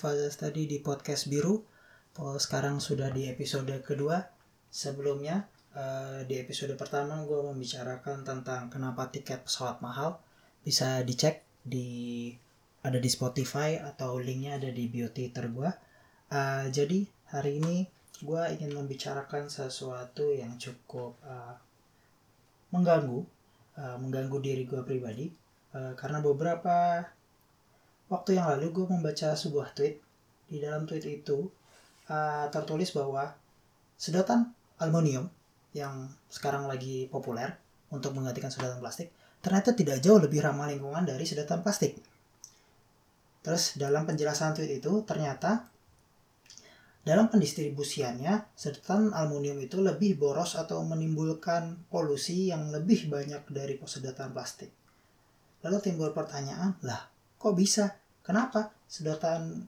Fazaz tadi di podcast biru. Oh, sekarang sudah di episode kedua. Sebelumnya uh, di episode pertama gue membicarakan tentang kenapa tiket pesawat mahal. Bisa dicek di ada di Spotify atau linknya ada di bio Twitter gue. Uh, jadi hari ini gue ingin membicarakan sesuatu yang cukup uh, mengganggu, mengganggu diri gue pribadi. Karena beberapa Waktu yang lalu gue membaca sebuah tweet. Di dalam tweet itu uh, tertulis bahwa sedotan aluminium yang sekarang lagi populer untuk menggantikan sedotan plastik ternyata tidak jauh lebih ramah lingkungan dari sedotan plastik. Terus dalam penjelasan tweet itu ternyata dalam pendistribusiannya sedotan aluminium itu lebih boros atau menimbulkan polusi yang lebih banyak dari sedotan plastik. Lalu timbul pertanyaan, lah kok bisa? Kenapa sedotan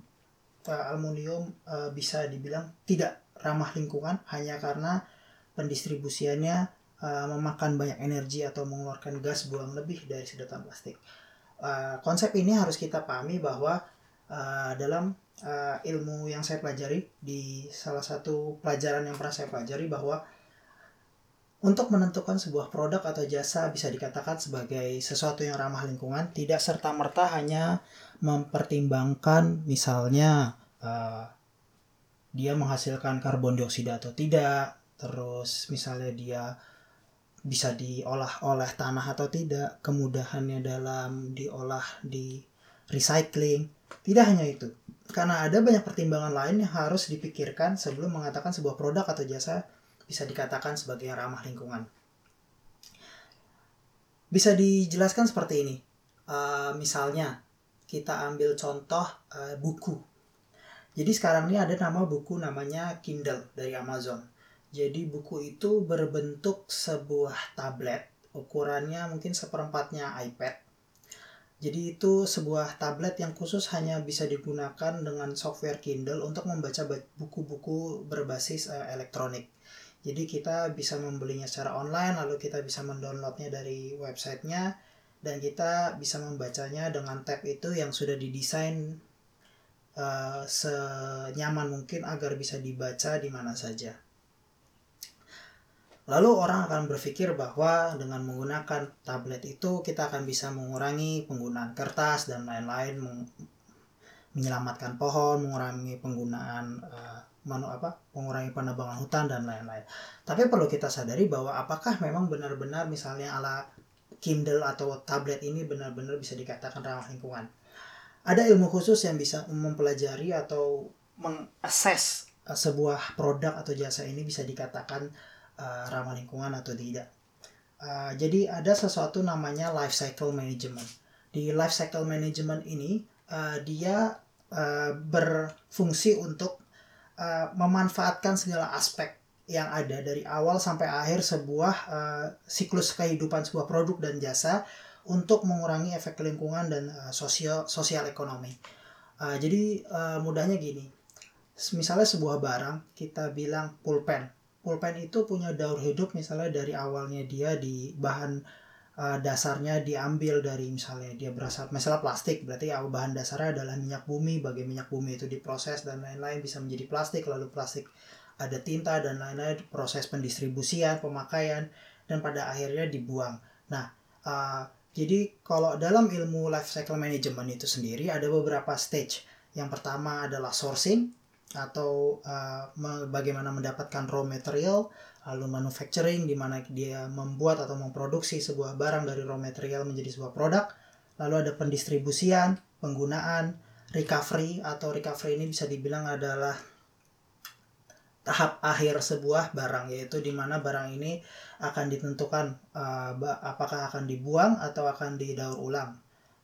uh, aluminium uh, bisa dibilang tidak ramah lingkungan hanya karena pendistribusiannya uh, memakan banyak energi atau mengeluarkan gas buang lebih dari sedotan plastik. Uh, konsep ini harus kita pahami bahwa uh, dalam uh, ilmu yang saya pelajari di salah satu pelajaran yang pernah saya pelajari bahwa untuk menentukan sebuah produk atau jasa bisa dikatakan sebagai sesuatu yang ramah lingkungan, tidak serta-merta hanya mempertimbangkan misalnya uh, dia menghasilkan karbon dioksida atau tidak, terus misalnya dia bisa diolah oleh tanah atau tidak, kemudahannya dalam diolah di recycling. Tidak hanya itu, karena ada banyak pertimbangan lain yang harus dipikirkan sebelum mengatakan sebuah produk atau jasa bisa dikatakan sebagai ramah lingkungan. Bisa dijelaskan seperti ini. Uh, misalnya, kita ambil contoh uh, buku. Jadi sekarang ini ada nama buku namanya Kindle dari Amazon. Jadi buku itu berbentuk sebuah tablet, ukurannya mungkin seperempatnya iPad. Jadi itu sebuah tablet yang khusus hanya bisa digunakan dengan software Kindle untuk membaca buku-buku berbasis uh, elektronik. Jadi kita bisa membelinya secara online, lalu kita bisa mendownloadnya dari websitenya, dan kita bisa membacanya dengan tab itu yang sudah didesain uh, senyaman mungkin agar bisa dibaca di mana saja. Lalu orang akan berpikir bahwa dengan menggunakan tablet itu kita akan bisa mengurangi penggunaan kertas dan lain-lain, menyelamatkan pohon, mengurangi penggunaan uh, manu apa mengurangi penebangan hutan dan lain-lain. Tapi perlu kita sadari bahwa apakah memang benar-benar misalnya ala Kindle atau tablet ini benar-benar bisa dikatakan ramah lingkungan. Ada ilmu khusus yang bisa mempelajari atau mengakses uh, sebuah produk atau jasa ini bisa dikatakan uh, ramah lingkungan atau tidak. Uh, jadi ada sesuatu namanya life cycle management. Di life cycle management ini uh, dia uh, berfungsi untuk uh, memanfaatkan segala aspek yang ada dari awal sampai akhir sebuah uh, siklus kehidupan sebuah produk dan jasa untuk mengurangi efek lingkungan dan uh, sosial sosial ekonomi. Uh, jadi uh, mudahnya gini, misalnya sebuah barang kita bilang pulpen, pulpen itu punya daur hidup misalnya dari awalnya dia di bahan uh, dasarnya diambil dari misalnya dia berasal misalnya plastik berarti ya bahan dasarnya adalah minyak bumi bagi minyak bumi itu diproses dan lain-lain bisa menjadi plastik lalu plastik ada tinta dan lain-lain proses pendistribusian pemakaian dan pada akhirnya dibuang. Nah uh, jadi kalau dalam ilmu life cycle management itu sendiri ada beberapa stage. Yang pertama adalah sourcing atau uh, bagaimana mendapatkan raw material lalu manufacturing di mana dia membuat atau memproduksi sebuah barang dari raw material menjadi sebuah produk. Lalu ada pendistribusian penggunaan recovery atau recovery ini bisa dibilang adalah tahap akhir sebuah barang yaitu di mana barang ini akan ditentukan uh, apakah akan dibuang atau akan didaur ulang.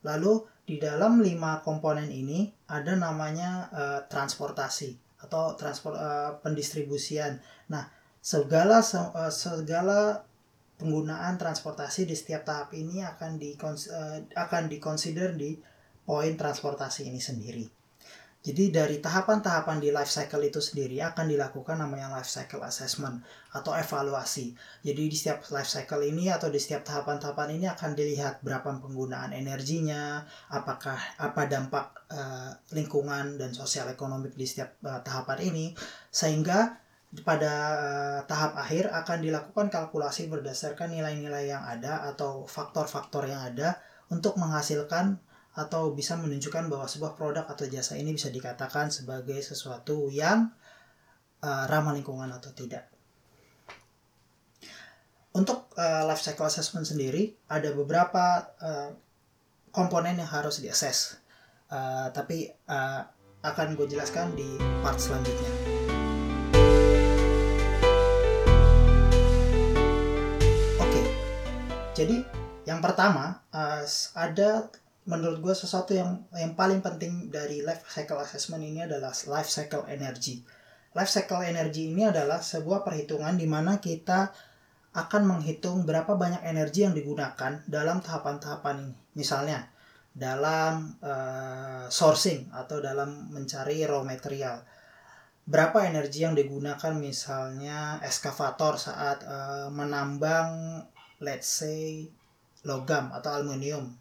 Lalu di dalam lima komponen ini ada namanya uh, transportasi atau transport uh, pendistribusian nah segala uh, segala penggunaan transportasi di setiap tahap ini akan di uh, akan dikonsider di poin transportasi ini sendiri. Jadi dari tahapan-tahapan di life cycle itu sendiri akan dilakukan namanya life cycle assessment atau evaluasi. Jadi di setiap life cycle ini atau di setiap tahapan-tahapan ini akan dilihat berapa penggunaan energinya, apakah apa dampak uh, lingkungan dan sosial ekonomi di setiap uh, tahapan ini sehingga pada uh, tahap akhir akan dilakukan kalkulasi berdasarkan nilai-nilai yang ada atau faktor-faktor yang ada untuk menghasilkan atau bisa menunjukkan bahwa sebuah produk atau jasa ini bisa dikatakan sebagai sesuatu yang uh, ramah lingkungan atau tidak. Untuk uh, life cycle assessment sendiri ada beberapa uh, komponen yang harus diakses, uh, tapi uh, akan gue jelaskan di part selanjutnya. Jadi yang pertama ada menurut gue sesuatu yang yang paling penting dari life cycle assessment ini adalah life cycle energy. Life cycle energy ini adalah sebuah perhitungan di mana kita akan menghitung berapa banyak energi yang digunakan dalam tahapan-tahapan ini. Misalnya dalam uh, sourcing atau dalam mencari raw material. Berapa energi yang digunakan misalnya eskavator saat uh, menambang let's say logam atau aluminium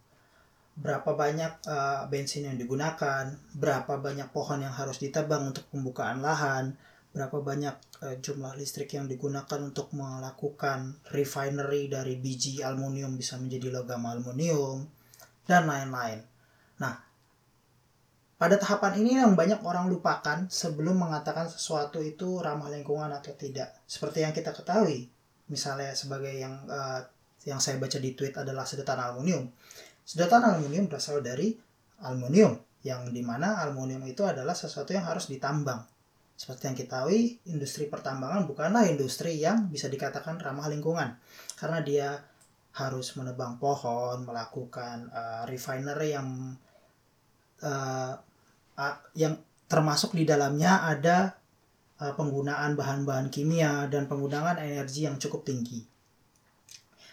berapa banyak uh, bensin yang digunakan, berapa banyak pohon yang harus ditebang untuk pembukaan lahan, berapa banyak uh, jumlah listrik yang digunakan untuk melakukan refinery dari biji aluminium bisa menjadi logam aluminium, dan lain-lain. Nah, pada tahapan ini yang banyak orang lupakan sebelum mengatakan sesuatu itu ramah lingkungan atau tidak. Seperti yang kita ketahui, misalnya sebagai yang uh, yang saya baca di tweet adalah sedotan aluminium Sedotan aluminium berasal dari aluminium, yang di mana aluminium itu adalah sesuatu yang harus ditambang. Seperti yang kita tahu, industri pertambangan bukanlah industri yang bisa dikatakan ramah lingkungan, karena dia harus menebang pohon, melakukan uh, refinery yang uh, uh, yang termasuk di dalamnya ada uh, penggunaan bahan-bahan kimia dan penggunaan energi yang cukup tinggi.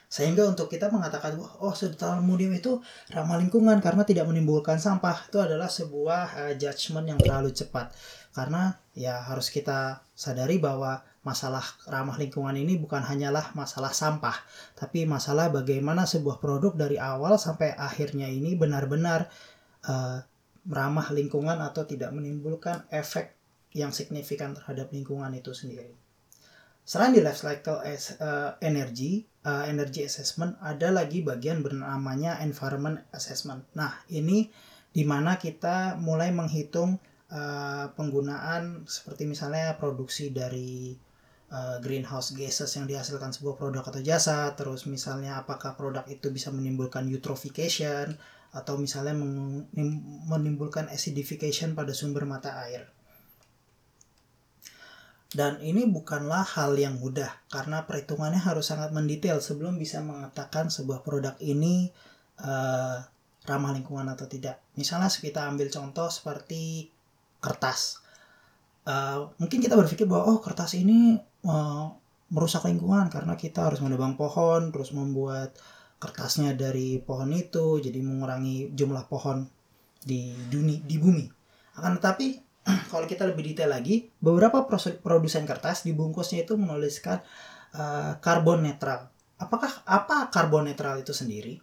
Sehingga untuk kita mengatakan, oh sedotan aluminium itu ramah lingkungan karena tidak menimbulkan sampah, itu adalah sebuah uh, judgement yang terlalu cepat. Karena ya harus kita sadari bahwa masalah ramah lingkungan ini bukan hanyalah masalah sampah, tapi masalah bagaimana sebuah produk dari awal sampai akhirnya ini benar-benar uh, ramah lingkungan atau tidak menimbulkan efek yang signifikan terhadap lingkungan itu sendiri. Selain di life cycle as, uh, energy, uh, energy assessment, ada lagi bagian bernamanya environment assessment. Nah, ini di mana kita mulai menghitung uh, penggunaan seperti misalnya produksi dari uh, greenhouse gases yang dihasilkan sebuah produk atau jasa, terus misalnya apakah produk itu bisa menimbulkan eutrophication atau misalnya menimbulkan acidification pada sumber mata air. Dan ini bukanlah hal yang mudah karena perhitungannya harus sangat mendetail sebelum bisa mengatakan sebuah produk ini uh, ramah lingkungan atau tidak. Misalnya kita ambil contoh seperti kertas. Uh, mungkin kita berpikir bahwa oh kertas ini uh, merusak lingkungan karena kita harus menebang pohon, terus membuat kertasnya dari pohon itu, jadi mengurangi jumlah pohon di dunia di bumi. Akan tetapi kalau kita lebih detail lagi, beberapa produsen kertas di bungkusnya itu menuliskan uh, karbon netral. Apakah apa karbon netral itu sendiri?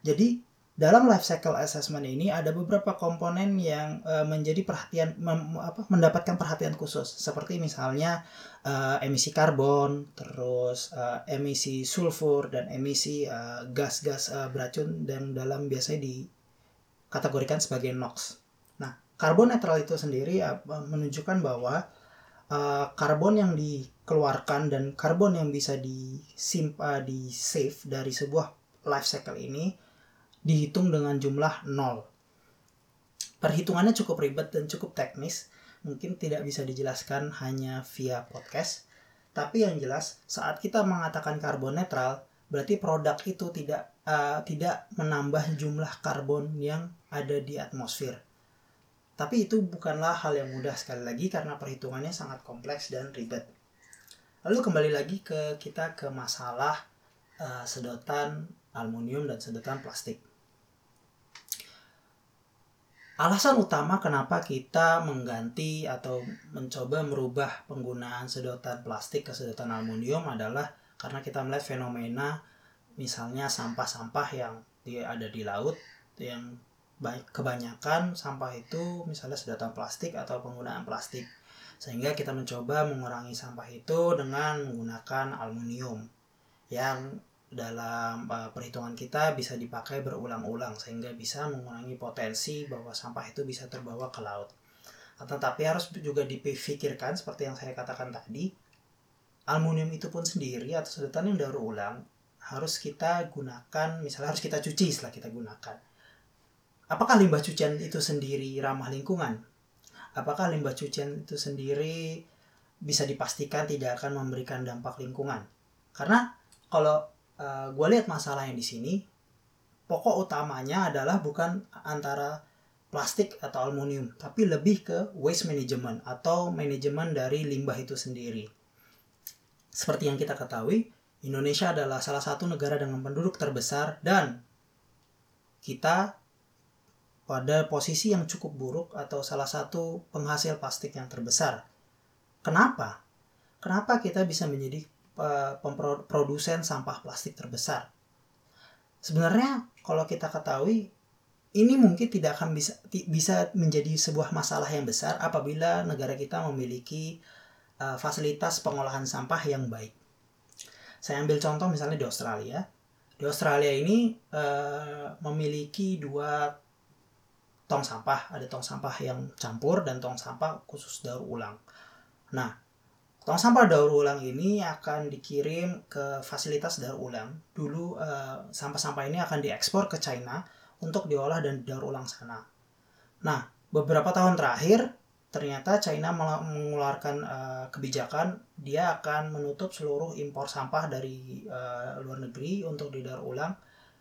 Jadi dalam life cycle assessment ini ada beberapa komponen yang uh, menjadi perhatian mem, apa, mendapatkan perhatian khusus seperti misalnya uh, emisi karbon, terus uh, emisi sulfur dan emisi gas-gas uh, uh, beracun dan dalam biasanya dikategorikan sebagai NOx. Karbon netral itu sendiri ya, menunjukkan bahwa uh, karbon yang dikeluarkan dan karbon yang bisa disimpan di save dari sebuah life cycle ini dihitung dengan jumlah nol. Perhitungannya cukup ribet dan cukup teknis, mungkin tidak bisa dijelaskan hanya via podcast. Tapi yang jelas saat kita mengatakan karbon netral, berarti produk itu tidak uh, tidak menambah jumlah karbon yang ada di atmosfer tapi itu bukanlah hal yang mudah sekali lagi karena perhitungannya sangat kompleks dan ribet. Lalu kembali lagi ke kita ke masalah uh, sedotan aluminium dan sedotan plastik. alasan utama kenapa kita mengganti atau mencoba merubah penggunaan sedotan plastik ke sedotan aluminium adalah karena kita melihat fenomena misalnya sampah-sampah yang ada di laut yang kebanyakan sampah itu misalnya sedotan plastik atau penggunaan plastik sehingga kita mencoba mengurangi sampah itu dengan menggunakan aluminium yang dalam uh, perhitungan kita bisa dipakai berulang-ulang sehingga bisa mengurangi potensi bahwa sampah itu bisa terbawa ke laut. Tetapi harus juga dipikirkan seperti yang saya katakan tadi, aluminium itu pun sendiri atau sedotan yang daur ulang harus kita gunakan, misalnya harus kita cuci setelah kita gunakan. Apakah limbah cucian itu sendiri ramah lingkungan? Apakah limbah cucian itu sendiri bisa dipastikan tidak akan memberikan dampak lingkungan? Karena kalau uh, eh, gue lihat masalahnya di sini pokok utamanya adalah bukan antara plastik atau aluminium tapi lebih ke waste management atau manajemen dari limbah itu sendiri seperti yang kita ketahui Indonesia adalah salah satu negara dengan penduduk terbesar dan kita pada posisi yang cukup buruk atau salah satu penghasil plastik yang terbesar. Kenapa? Kenapa kita bisa menjadi Eh, produsen sampah plastik terbesar. Sebenarnya kalau kita ketahui ini mungkin tidak akan bisa bisa menjadi sebuah masalah yang besar apabila negara kita memiliki uh, fasilitas pengolahan sampah yang baik. Saya ambil contoh misalnya di Australia. Di Australia ini uh, memiliki dua tong sampah, ada tong sampah yang campur dan tong sampah khusus daur ulang. Nah, Tong sampah daur ulang ini akan dikirim ke fasilitas daur ulang. Dulu eh, sampah-sampah ini akan diekspor ke China untuk diolah dan daur ulang sana. Nah, beberapa tahun terakhir ternyata China mengeluarkan uh, kebijakan dia akan menutup seluruh impor sampah dari uh, luar negeri untuk didaur ulang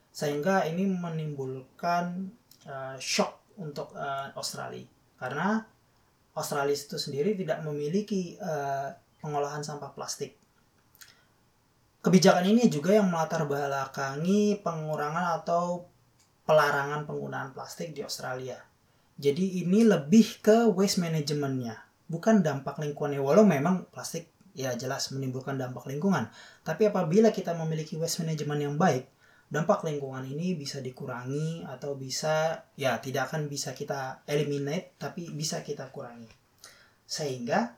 sehingga ini menimbulkan uh, shock untuk uh, Australia karena Australia itu sendiri tidak memiliki uh, pengolahan sampah plastik. Kebijakan ini juga yang melatar belakangi pengurangan atau pelarangan penggunaan plastik di Australia. Jadi ini lebih ke waste managementnya, bukan dampak lingkungannya. Walau memang plastik ya jelas menimbulkan dampak lingkungan. Tapi apabila kita memiliki waste management yang baik, dampak lingkungan ini bisa dikurangi atau bisa ya tidak akan bisa kita eliminate tapi bisa kita kurangi. Sehingga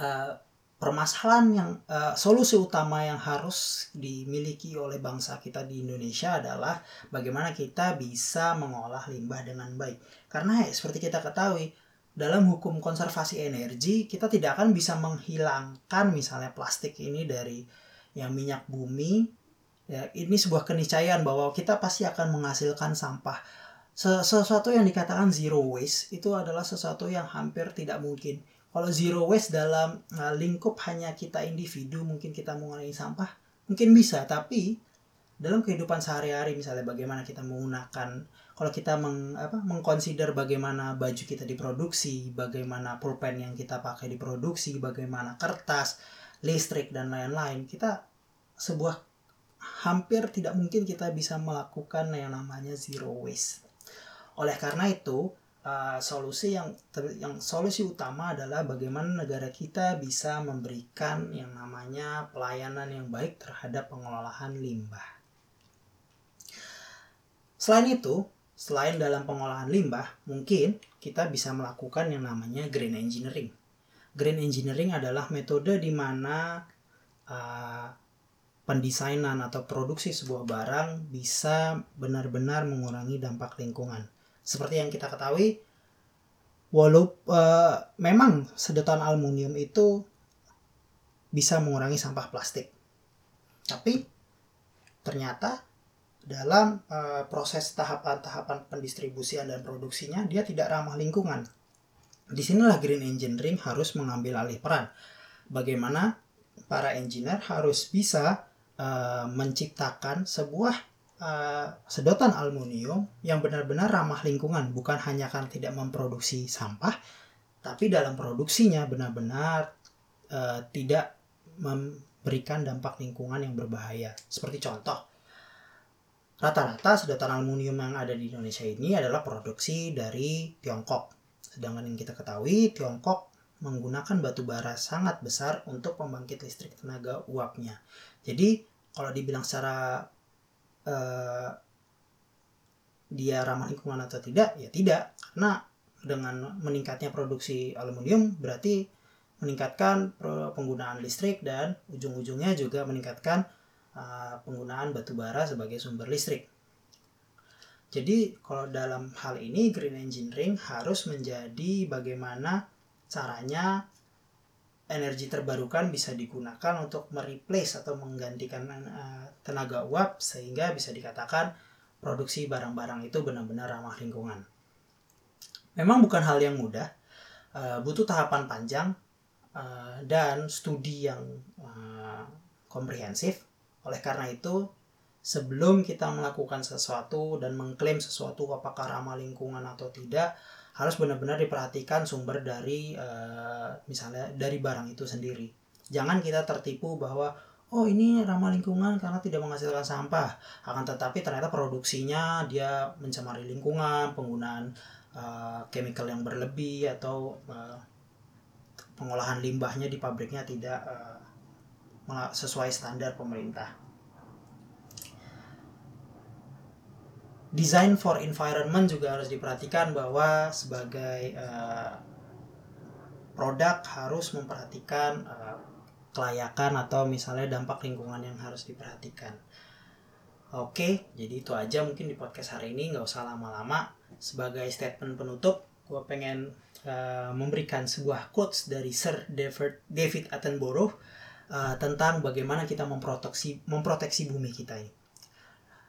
uh, permasalahan yang uh, solusi utama yang harus dimiliki oleh bangsa kita di Indonesia adalah bagaimana kita bisa mengolah limbah dengan baik. Karena ya, seperti kita ketahui dalam hukum konservasi energi kita tidak akan bisa menghilangkan misalnya plastik ini dari yang minyak bumi. Ya, ini sebuah keniscayaan bahwa kita pasti akan menghasilkan sampah. Sesuatu yang dikatakan zero waste itu adalah sesuatu yang hampir tidak mungkin kalau zero waste dalam uh, lingkup hanya kita individu mungkin kita mengurangi sampah mungkin bisa tapi dalam kehidupan sehari-hari misalnya bagaimana kita menggunakan kalau kita meng, apa, mengconsider bagaimana baju kita diproduksi bagaimana pulpen yang kita pakai diproduksi bagaimana kertas listrik dan lain-lain kita sebuah hampir tidak mungkin kita bisa melakukan yang namanya zero waste oleh karena itu uh, solusi yang ter, yang solusi utama adalah bagaimana negara kita bisa memberikan yang namanya pelayanan yang baik terhadap pengelolaan limbah. Selain itu, selain dalam pengolahan limbah, mungkin kita bisa melakukan yang namanya green engineering. Green engineering adalah metode di mana uh, pendesainan atau produksi sebuah barang bisa benar-benar mengurangi dampak lingkungan. Seperti yang kita ketahui walau uh, memang sedotan aluminium itu bisa mengurangi sampah plastik. Tapi ternyata dalam uh, proses tahapan-tahapan pendistribusian dan produksinya dia tidak ramah lingkungan. Di sinilah green engineering harus mengambil alih peran. Bagaimana para engineer harus bisa uh, menciptakan sebuah uh, sedotan aluminium yang benar-benar ramah lingkungan, bukan hanya karena tidak memproduksi sampah, tapi dalam produksinya benar-benar uh, tidak memberikan dampak lingkungan yang berbahaya. Seperti contoh, rata-rata sedotan aluminium yang ada di Indonesia ini adalah produksi dari Tiongkok. Sedangkan yang kita ketahui, Tiongkok menggunakan batu bara sangat besar untuk pembangkit listrik tenaga uapnya. Jadi kalau dibilang secara uh, dia ramah lingkungan atau tidak, ya tidak. Karena dengan meningkatnya produksi aluminium berarti meningkatkan penggunaan listrik dan ujung-ujungnya juga meningkatkan uh, penggunaan batu bara sebagai sumber listrik. Jadi kalau dalam hal ini green engineering harus menjadi bagaimana caranya energi terbarukan bisa digunakan untuk mereplace atau menggantikan uh, tenaga uap sehingga bisa dikatakan produksi barang-barang itu benar-benar ramah lingkungan. Memang bukan hal yang mudah, uh, butuh tahapan panjang uh, dan studi yang komprehensif. Oleh karena itu, sebelum kita melakukan sesuatu dan mengklaim sesuatu apakah ramah lingkungan atau tidak harus benar-benar diperhatikan sumber dari uh, misalnya dari barang itu sendiri. Jangan kita tertipu bahwa oh ini ramah lingkungan karena tidak menghasilkan sampah. Akan tetapi ternyata produksinya dia mencemari lingkungan penggunaan uh, chemical yang berlebih atau uh, pengolahan limbahnya di pabriknya tidak uh, sesuai standar pemerintah design for environment juga harus diperhatikan bahwa sebagai uh, produk harus memperhatikan uh, kelayakan atau misalnya dampak lingkungan yang harus diperhatikan. Oke, jadi itu aja mungkin di podcast hari ini nggak usah lama-lama. Sebagai statement penutup, gue pengen uh, memberikan sebuah quotes dari Sir David, Attenborough uh, tentang bagaimana kita memproteksi memproteksi bumi kita ini.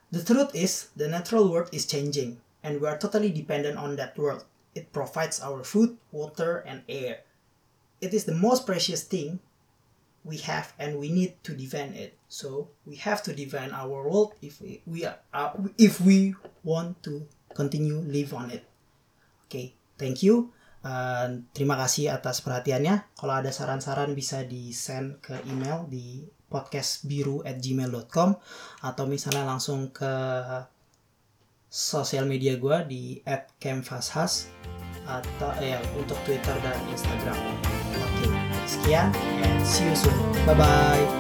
The truth is, the natural world is changing, and we are totally dependent on that world. It provides our food, water, and air. It is the most precious thing we have, and we need to defend it. So we have to defend our world if we, we are, uh, if we want to continue live on it. Okay, thank you. Uh, terima kasih atas perhatiannya. Kalau ada saran-saran bisa di send ke email di podcastbiru at gmail.com atau misalnya langsung ke sosial media gue di at canvashas atau ya untuk Twitter dan Instagram. Oke, sekian and see you soon. Bye bye.